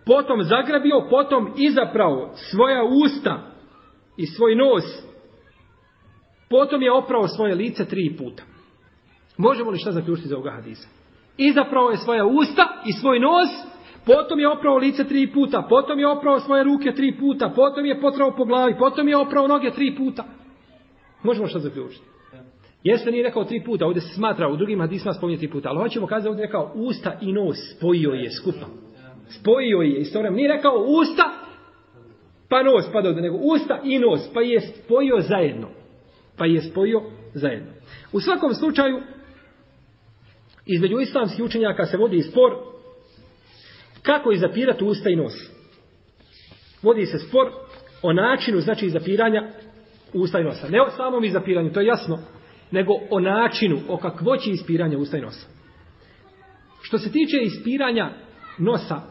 potom zagrabio, potom izaprao svoja usta i svoj nos. Potom je oprao svoje lice tri puta. Možemo li šta zaključiti za ovoga hadisa? Izaprao je svoja usta i svoj nos, potom je oprao lice tri puta, potom je oprao svoje ruke tri puta, potom je potrao po glavi, potom je oprao noge tri puta. Možemo li šta zaključiti? Jeste nije rekao tri puta, ovdje se smatra, u drugim hadisma spominje tri puta, ali hoćemo kazati, ovdje rekao usta i nos, spojio je skupa. Spojio je, isto vremen, nije rekao usta, pa nos, pa dobro, nego usta i nos, pa je spojio zajedno. Pa je spojio zajedno. U svakom slučaju, između islamskih učenjaka se vodi spor kako izapirati usta i nos. Vodi se spor o načinu, znači, izapiranja usta i nosa. Ne o samom izapiranju, to je jasno, nego o načinu, o kakvoći ispiranja usta i nosa. Što se tiče ispiranja nosa,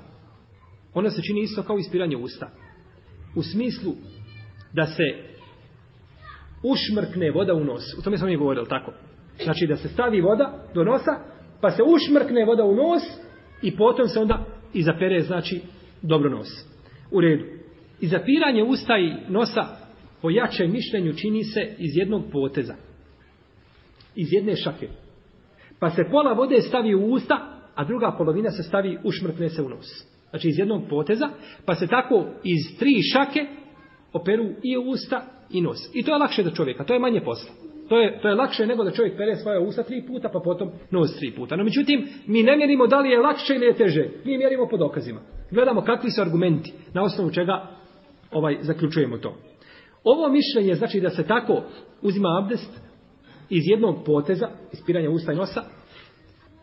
ona se čini isto kao ispiranje usta. U smislu da se ušmrkne voda u nos. U tome sam mi govorili, tako? Znači da se stavi voda do nosa, pa se ušmrkne voda u nos i potom se onda izapere, znači, dobro nos. U redu. Izapiranje usta i nosa po jačem mišljenju čini se iz jednog poteza iz jedne šake. Pa se pola vode stavi u usta, a druga polovina se stavi u šmrkne se u nos. Znači iz jednog poteza, pa se tako iz tri šake operu i usta i nos. I to je lakše za čovjeka, to je manje posla. To je, to je lakše nego da čovjek pere svoje usta tri puta, pa potom nos tri puta. No međutim, mi ne mjerimo da li je lakše ili je teže. Mi mjerimo po dokazima. Gledamo kakvi su argumenti, na osnovu čega ovaj zaključujemo to. Ovo mišljenje znači da se tako uzima abdest, iz jednog poteza, ispiranja usta i nosa,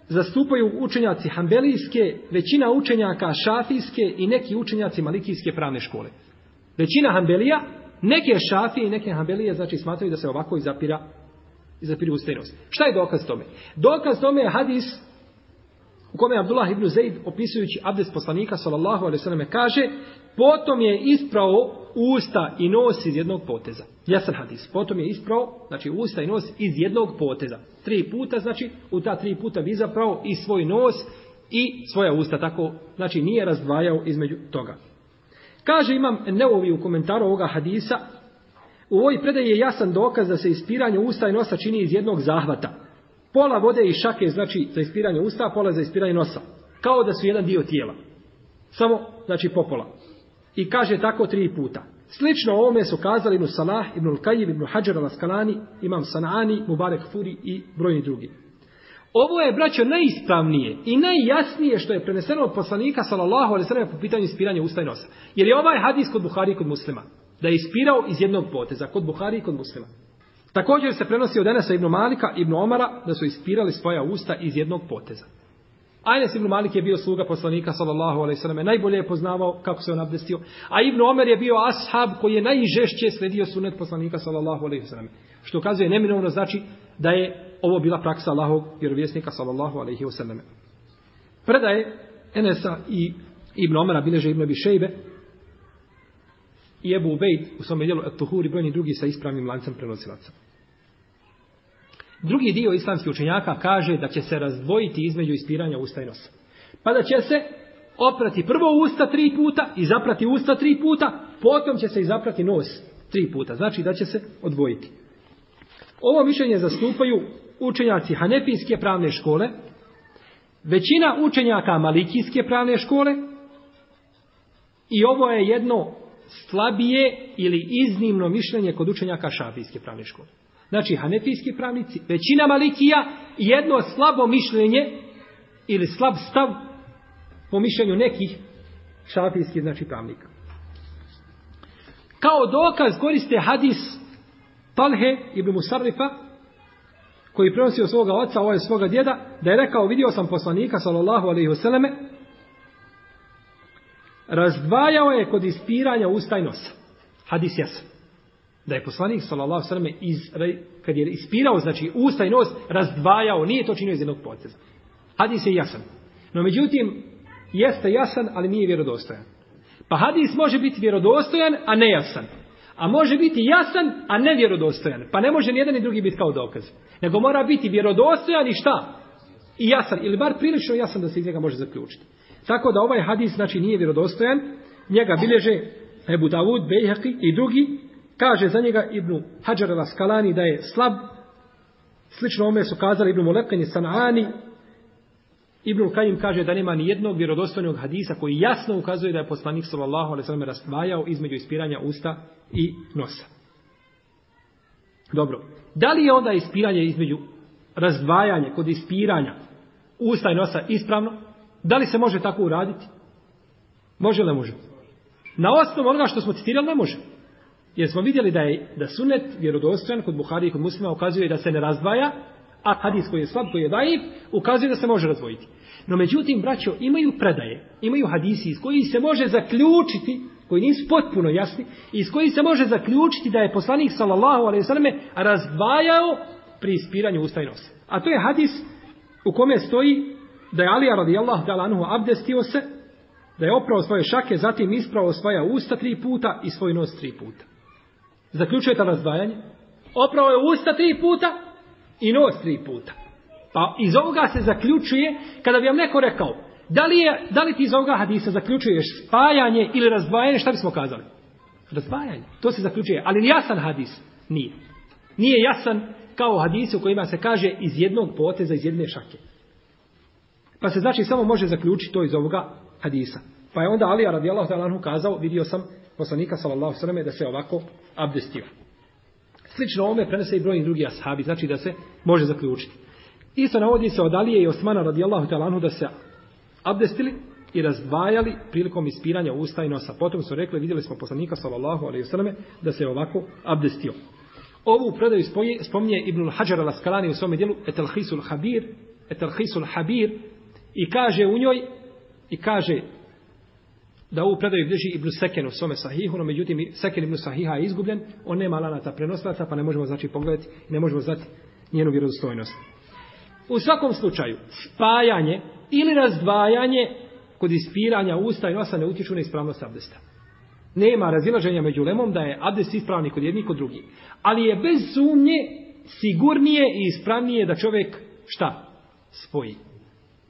zastupaju učenjaci hambelijske, većina učenjaka šafijske i neki učenjaci malikijske pravne škole. Većina hambelija, neke šafije i neke hambelije, znači smatraju da se ovako izapira, izapira usta i nosa. Šta je dokaz tome? Dokaz tome je hadis u kome Abdullah ibn Zaid opisujući abdest poslanika sallallahu alejhi ve selleme kaže Potom je isprao usta i nos iz jednog poteza. Jasan hadis. Potom je isprao, znači usta i nos iz jednog poteza. Tri puta, znači u ta tri puta bi zaprao i svoj nos i svoja usta. Tako, znači nije razdvajao između toga. Kaže imam neovi u komentaru ovoga hadisa. U ovoj predaji je jasan dokaz da se ispiranje usta i nosa čini iz jednog zahvata. Pola vode i šake znači za ispiranje usta, pola za ispiranje nosa. Kao da su jedan dio tijela. Samo, znači popola i kaže tako tri puta. Slično ovome su kazali Ibn Salah, Ibn Al-Kajib, Ibn Hajar al-Askalani, Imam Sanani, Mubarek Furi i brojni drugi. Ovo je, braćo, najispravnije i najjasnije što je preneseno od poslanika, salallahu alaih sallam, po pitanju ispiranja usta i nosa. Jer je ovaj hadis kod Buhari i kod muslima. Da je ispirao iz jednog poteza, kod Buhari i kod muslima. Također se prenosi od Enesa ibn Malika, ibn Omara, da su ispirali svoja usta iz jednog poteza. Anas ibn Malik je bio sluga poslanika sallallahu alejhi ve selleme, najbolje je poznavao kako se on abdestio, a Ibn Omer je bio ashab koji je najžešće sledio sunnet poslanika sallallahu alejhi ve selleme. Što kazuje neminovno znači da je ovo bila praksa Allahovog vjerovjesnika sallallahu alejhi ve selleme. Predaje Enesa i Ibn Omara bileže Ibn Abi Šejbe i Ebu Ubejd u svome dijelu At-Tuhuri brojni drugi sa ispravnim lancem prenosilaca. Drugi dio islamskih učenjaka kaže da će se razdvojiti između ispiranja usta i nosa. Pa da će se oprati prvo usta tri puta i zaprati usta tri puta, potom će se i zaprati nos tri puta. Znači da će se odvojiti. Ovo mišljenje zastupaju učenjaci Hanepijske pravne škole, većina učenjaka Malikijske pravne škole i ovo je jedno slabije ili iznimno mišljenje kod učenjaka Šafijske pravne škole. Znači, hanefijski pravnici, većina malikija i jedno slabo mišljenje ili slab stav po mišljenju nekih šafijskih, znači, pravnika. Kao dokaz koriste hadis Talhe ibn Musarifa, koji prenosi od svoga oca, ovaj svoga djeda, da je rekao, vidio sam poslanika, sallallahu alaihi vseleme, razdvajao je kod ispiranja usta i nosa. Hadis jasno da je poslanik sallallahu alejhi ve sellem iz kad je ispirao znači usta i nos razdvajao nije to činio iz jednog poteza hadis je jasan no međutim jeste jasan ali nije vjerodostojan pa hadis može biti vjerodostojan a ne jasan a može biti jasan a ne vjerodostojan pa ne može ni jedan ni drugi biti kao dokaz nego mora biti vjerodostojan i šta i jasan ili bar prilično jasan da se iz njega može zaključiti tako da ovaj hadis znači nije vjerodostojan njega bilježe Ebu Davud, Bejhaki i drugi kaže za njega Ibnu Hajar al-Askalani da je slab. Slično ome su kazali Ibnu Molekan i Sanani. Ibnu Kajim kaže da nema ni jednog vjerodostojnog hadisa koji jasno ukazuje da je poslanik sallallahu alejhi ve sellem rastvajao između ispiranja usta i nosa. Dobro. Da li je onda ispiranje između razdvajanje kod ispiranja usta i nosa ispravno? Da li se može tako uraditi? Može li ne može? Na osnovu onoga što smo citirali ne može. Jer smo vidjeli da je da sunet vjerodostojan kod Buhari i kod muslima ukazuje da se ne razdvaja, a hadis koji je slab, koji je daif, ukazuje da se može razvojiti. No međutim, braćo, imaju predaje, imaju hadisi iz koji se može zaključiti, koji nisu potpuno jasni, iz koji se može zaključiti da je poslanik sallallahu alaihi sallame razdvajao pri ispiranju usta i nosa. A to je hadis u kome stoji da je Ali radijallahu talanuhu abdestio se, da je oprao svoje šake, zatim ispravo svoja usta tri puta i svoj nos tri puta zaključuje ta razdvajanje? Oprao je usta tri puta i nos tri puta. Pa iz ovoga se zaključuje, kada bi vam neko rekao, da li, je, da li ti iz ovoga hadisa zaključuješ spajanje ili razdvajanje, šta bismo kazali? Razdvajanje, to se zaključuje. Ali jasan hadis nije. Nije jasan kao hadis u kojima se kaže iz jednog poteza, iz jedne šake. Pa se znači samo može zaključiti to iz ovoga hadisa. Pa je onda Ali radijallahu ta'ala kazao, vidio sam poslanika sallallahu sallam da se ovako abdestio. Slično ome prenese i brojni drugi ashabi, znači da se može zaključiti. Isto navodi se od Alije i Osmana radijallahu talanu da se abdestili i razdvajali prilikom ispiranja usta i nosa. Potom su rekli, vidjeli smo poslanika sallallahu alaihi sallam da se ovako abdestio. Ovu predaju spominje Ibnul Hajar al-Askalani u svome dijelu Etelhisul Habir, Etelhisul Habir i kaže u njoj i kaže da ovu predaju bliži Ibnu Sekenu u svome sahihu, no međutim Seken Ibnu Sahiha je izgubljen, on nema lanata prenoslaca, pa ne možemo znači pogledati, ne možemo znati njenu vjerozostojnost. U svakom slučaju, spajanje ili razdvajanje kod ispiranja usta i nosa ne utječu na ispravnost abdesta. Nema razilaženja među lemom da je abdest ispravni kod jednih kod drugih. Ali je bez sumnje sigurnije i ispravnije da čovjek šta? Spoji.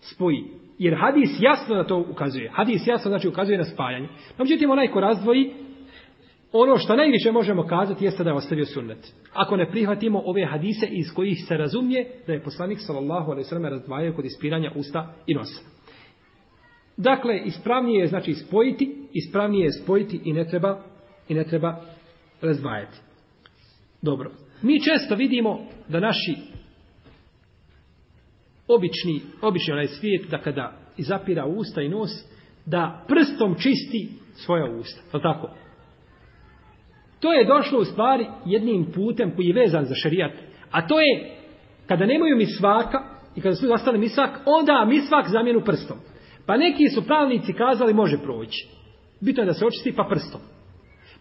Spoji jer hadis jasno na to ukazuje. Hadis jasno znači ukazuje na spajanje. No, međutim, onaj ko razdvoji, ono što najviše možemo kazati jeste da je ostavio sunnet. Ako ne prihvatimo ove hadise iz kojih se razumije da je poslanik sallallahu alaihi sallam razdvajao kod ispiranja usta i nosa. Dakle, ispravnije je znači spojiti, ispravnije je spojiti i ne treba, i ne treba razdvajati. Dobro. Mi često vidimo da naši obični, obični onaj svijet da kada izapira usta i nos, da prstom čisti svoja usta. Je tako? To je došlo u stvari jednim putem koji je vezan za šarijat. A to je kada nemaju misvaka i kada su zastali misvak, onda misvak zamjenu prstom. Pa neki su pravnici kazali može proći. Bito je da se očisti pa prstom.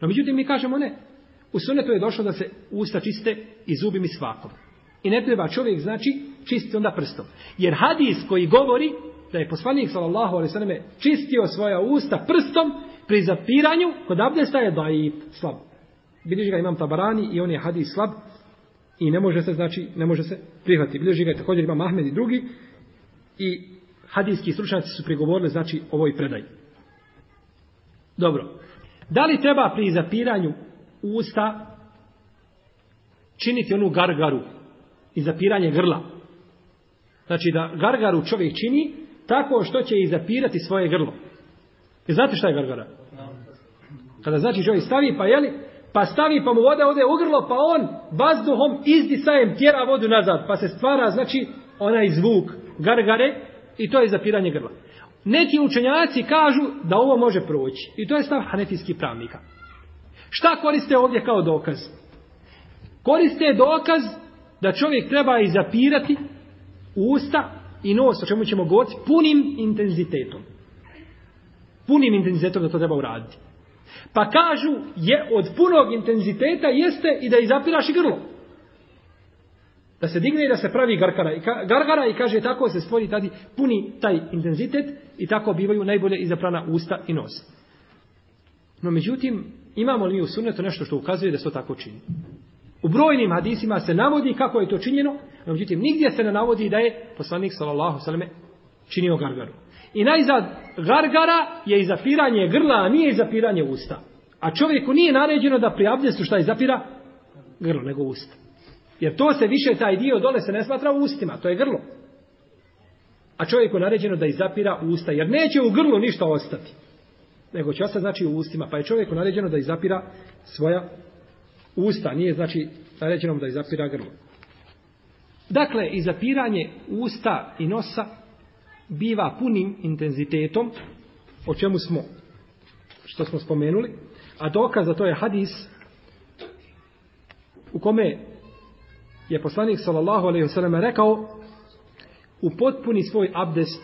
No međutim mi kažemo ne. U sunetu je došlo da se usta čiste i zubi misvakom. I ne treba čovjek znači čisti onda prstom. Jer hadis koji govori da je poslanik sallallahu alejhi ve selleme čistio svoja usta prstom pri zapiranju kod abdesta je da i slab. Bilježi ga imam Tabarani i on je hadis slab i ne može se znači ne može se prihvatiti. Bilježi ga je također imam Ahmed i drugi i hadijski stručnjaci su prigovorili znači ovoj predaj. Dobro. Da li treba pri zapiranju usta činiti onu gargaru i zapiranje grla? Znači da gargaru čovjek čini tako što će i zapirati svoje grlo. I znate šta je gargara? Kada znači čovjek stavi pa jeli, pa stavi pa mu voda ode u grlo, pa on vazduhom izdisajem tjera vodu nazad, pa se stvara znači onaj zvuk gargare i to je zapiranje grla. Neki učenjaci kažu da ovo može proći. I to je stav hanetijskih pravnika. Šta koriste ovdje kao dokaz? Koriste dokaz da čovjek treba i zapirati usta i nos, o čemu ćemo govoriti, punim intenzitetom. Punim intenzitetom da to treba uraditi. Pa kažu, je od punog intenziteta jeste i da izapiraš i grlo. Da se digne i da se pravi gargara. I ka, gargara i kaže tako se stvori tadi puni taj intenzitet i tako bivaju najbolje izaprana usta i nos. No međutim, imamo li mi u sunetu nešto što ukazuje da se to tako čini? U brojnim hadisima se navodi kako je to činjeno, No, međutim, nigdje se ne navodi da je poslanik sallallahu sallame činio gargaru. I najzad, gargara je i zapiranje grla, a nije i zapiranje usta. A čovjeku nije naređeno da pri abdestu šta je zapira grlo, nego usta. Jer to se više, taj dio dole se ne smatra u ustima, to je grlo. A čovjeku naređeno da i zapira usta, jer neće u grlu ništa ostati. Nego će ostati znači u ustima, pa je čovjeku naređeno da i zapira svoja usta, nije znači naređeno da i zapira grlo. Dakle, i zapiranje usta i nosa biva punim intenzitetom, o čemu smo, što smo spomenuli, a dokaz za to je hadis u kome je poslanik sallallahu alejhi ve sellem rekao u potpuni svoj abdest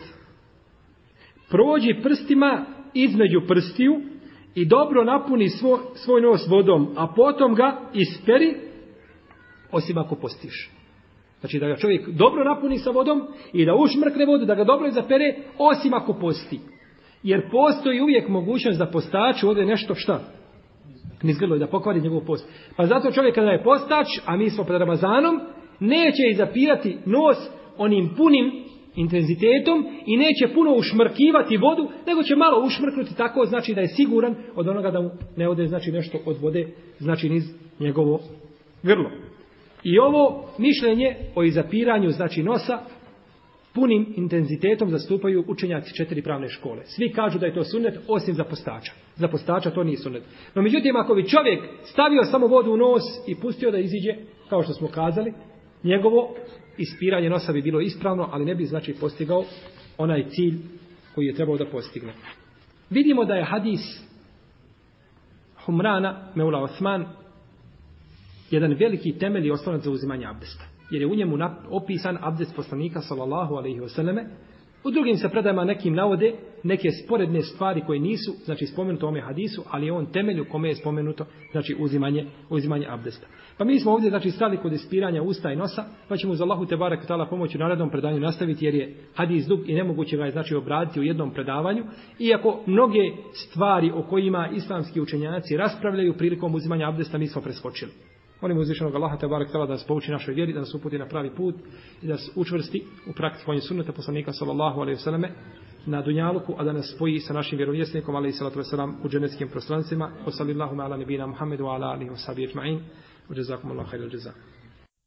prođi prstima između prstiju i dobro napuni svoj, svoj nos vodom, a potom ga isperi osim ako postiš. Znači da ga čovjek dobro napuni sa vodom i da ušmrkne vodu, da ga dobro zapere, osim ako posti. Jer postoji uvijek mogućnost da postaču ovdje nešto šta? Nizgrlo je da pokvari njegov post. Pa zato čovjek kada je postač, a mi smo pred Ramazanom, neće zapirati nos onim punim intenzitetom i neće puno ušmrkivati vodu, nego će malo ušmrknuti tako, znači da je siguran od onoga da mu ne ode znači nešto od vode, znači niz njegovo grlo. I ovo mišljenje o izapiranju, znači nosa, punim intenzitetom zastupaju učenjaci četiri pravne škole. Svi kažu da je to sunnet, osim za postača. Za postača to nije sunnet. No međutim, ako bi čovjek stavio samo vodu u nos i pustio da iziđe, kao što smo kazali, njegovo ispiranje nosa bi bilo ispravno, ali ne bi znači postigao onaj cilj koji je trebao da postigne. Vidimo da je hadis Humrana, Meula Osman, jedan veliki temelj i osnovan za uzimanje abdesta. Jer je u njemu opisan abdest poslanika sallallahu alaihi vseleme. U drugim se predajama nekim navode neke sporedne stvari koje nisu znači spomenuto ome hadisu, ali je on temelj u kome je spomenuto znači uzimanje, uzimanje abdesta. Pa mi smo ovdje znači stali kod ispiranja usta i nosa, pa ćemo uz Allahu te barek tala pomoć u narednom predanju nastaviti jer je hadis dug i nemoguće ga je znači obraditi u jednom predavanju. Iako mnoge stvari o kojima islamski učenjaci raspravljaju prilikom uzimanja abdesta mi smo preskočili. Molim uzvišenog Allaha te barek tala da nas pouči našoj vjeri, da nas uputi na pravi put i da nas učvrsti u praktikovanju sunnata poslanika sallallahu alaihi vseleme na dunjaluku, a da nas spoji sa našim vjerovjesnikom alaihi salatu vseleme u dženeckim prostranstvima. Wa sallillahu ala nebina Muhammedu ala alihi wa sabi ajma'in. Wa jazakum Allah khairul jazakum.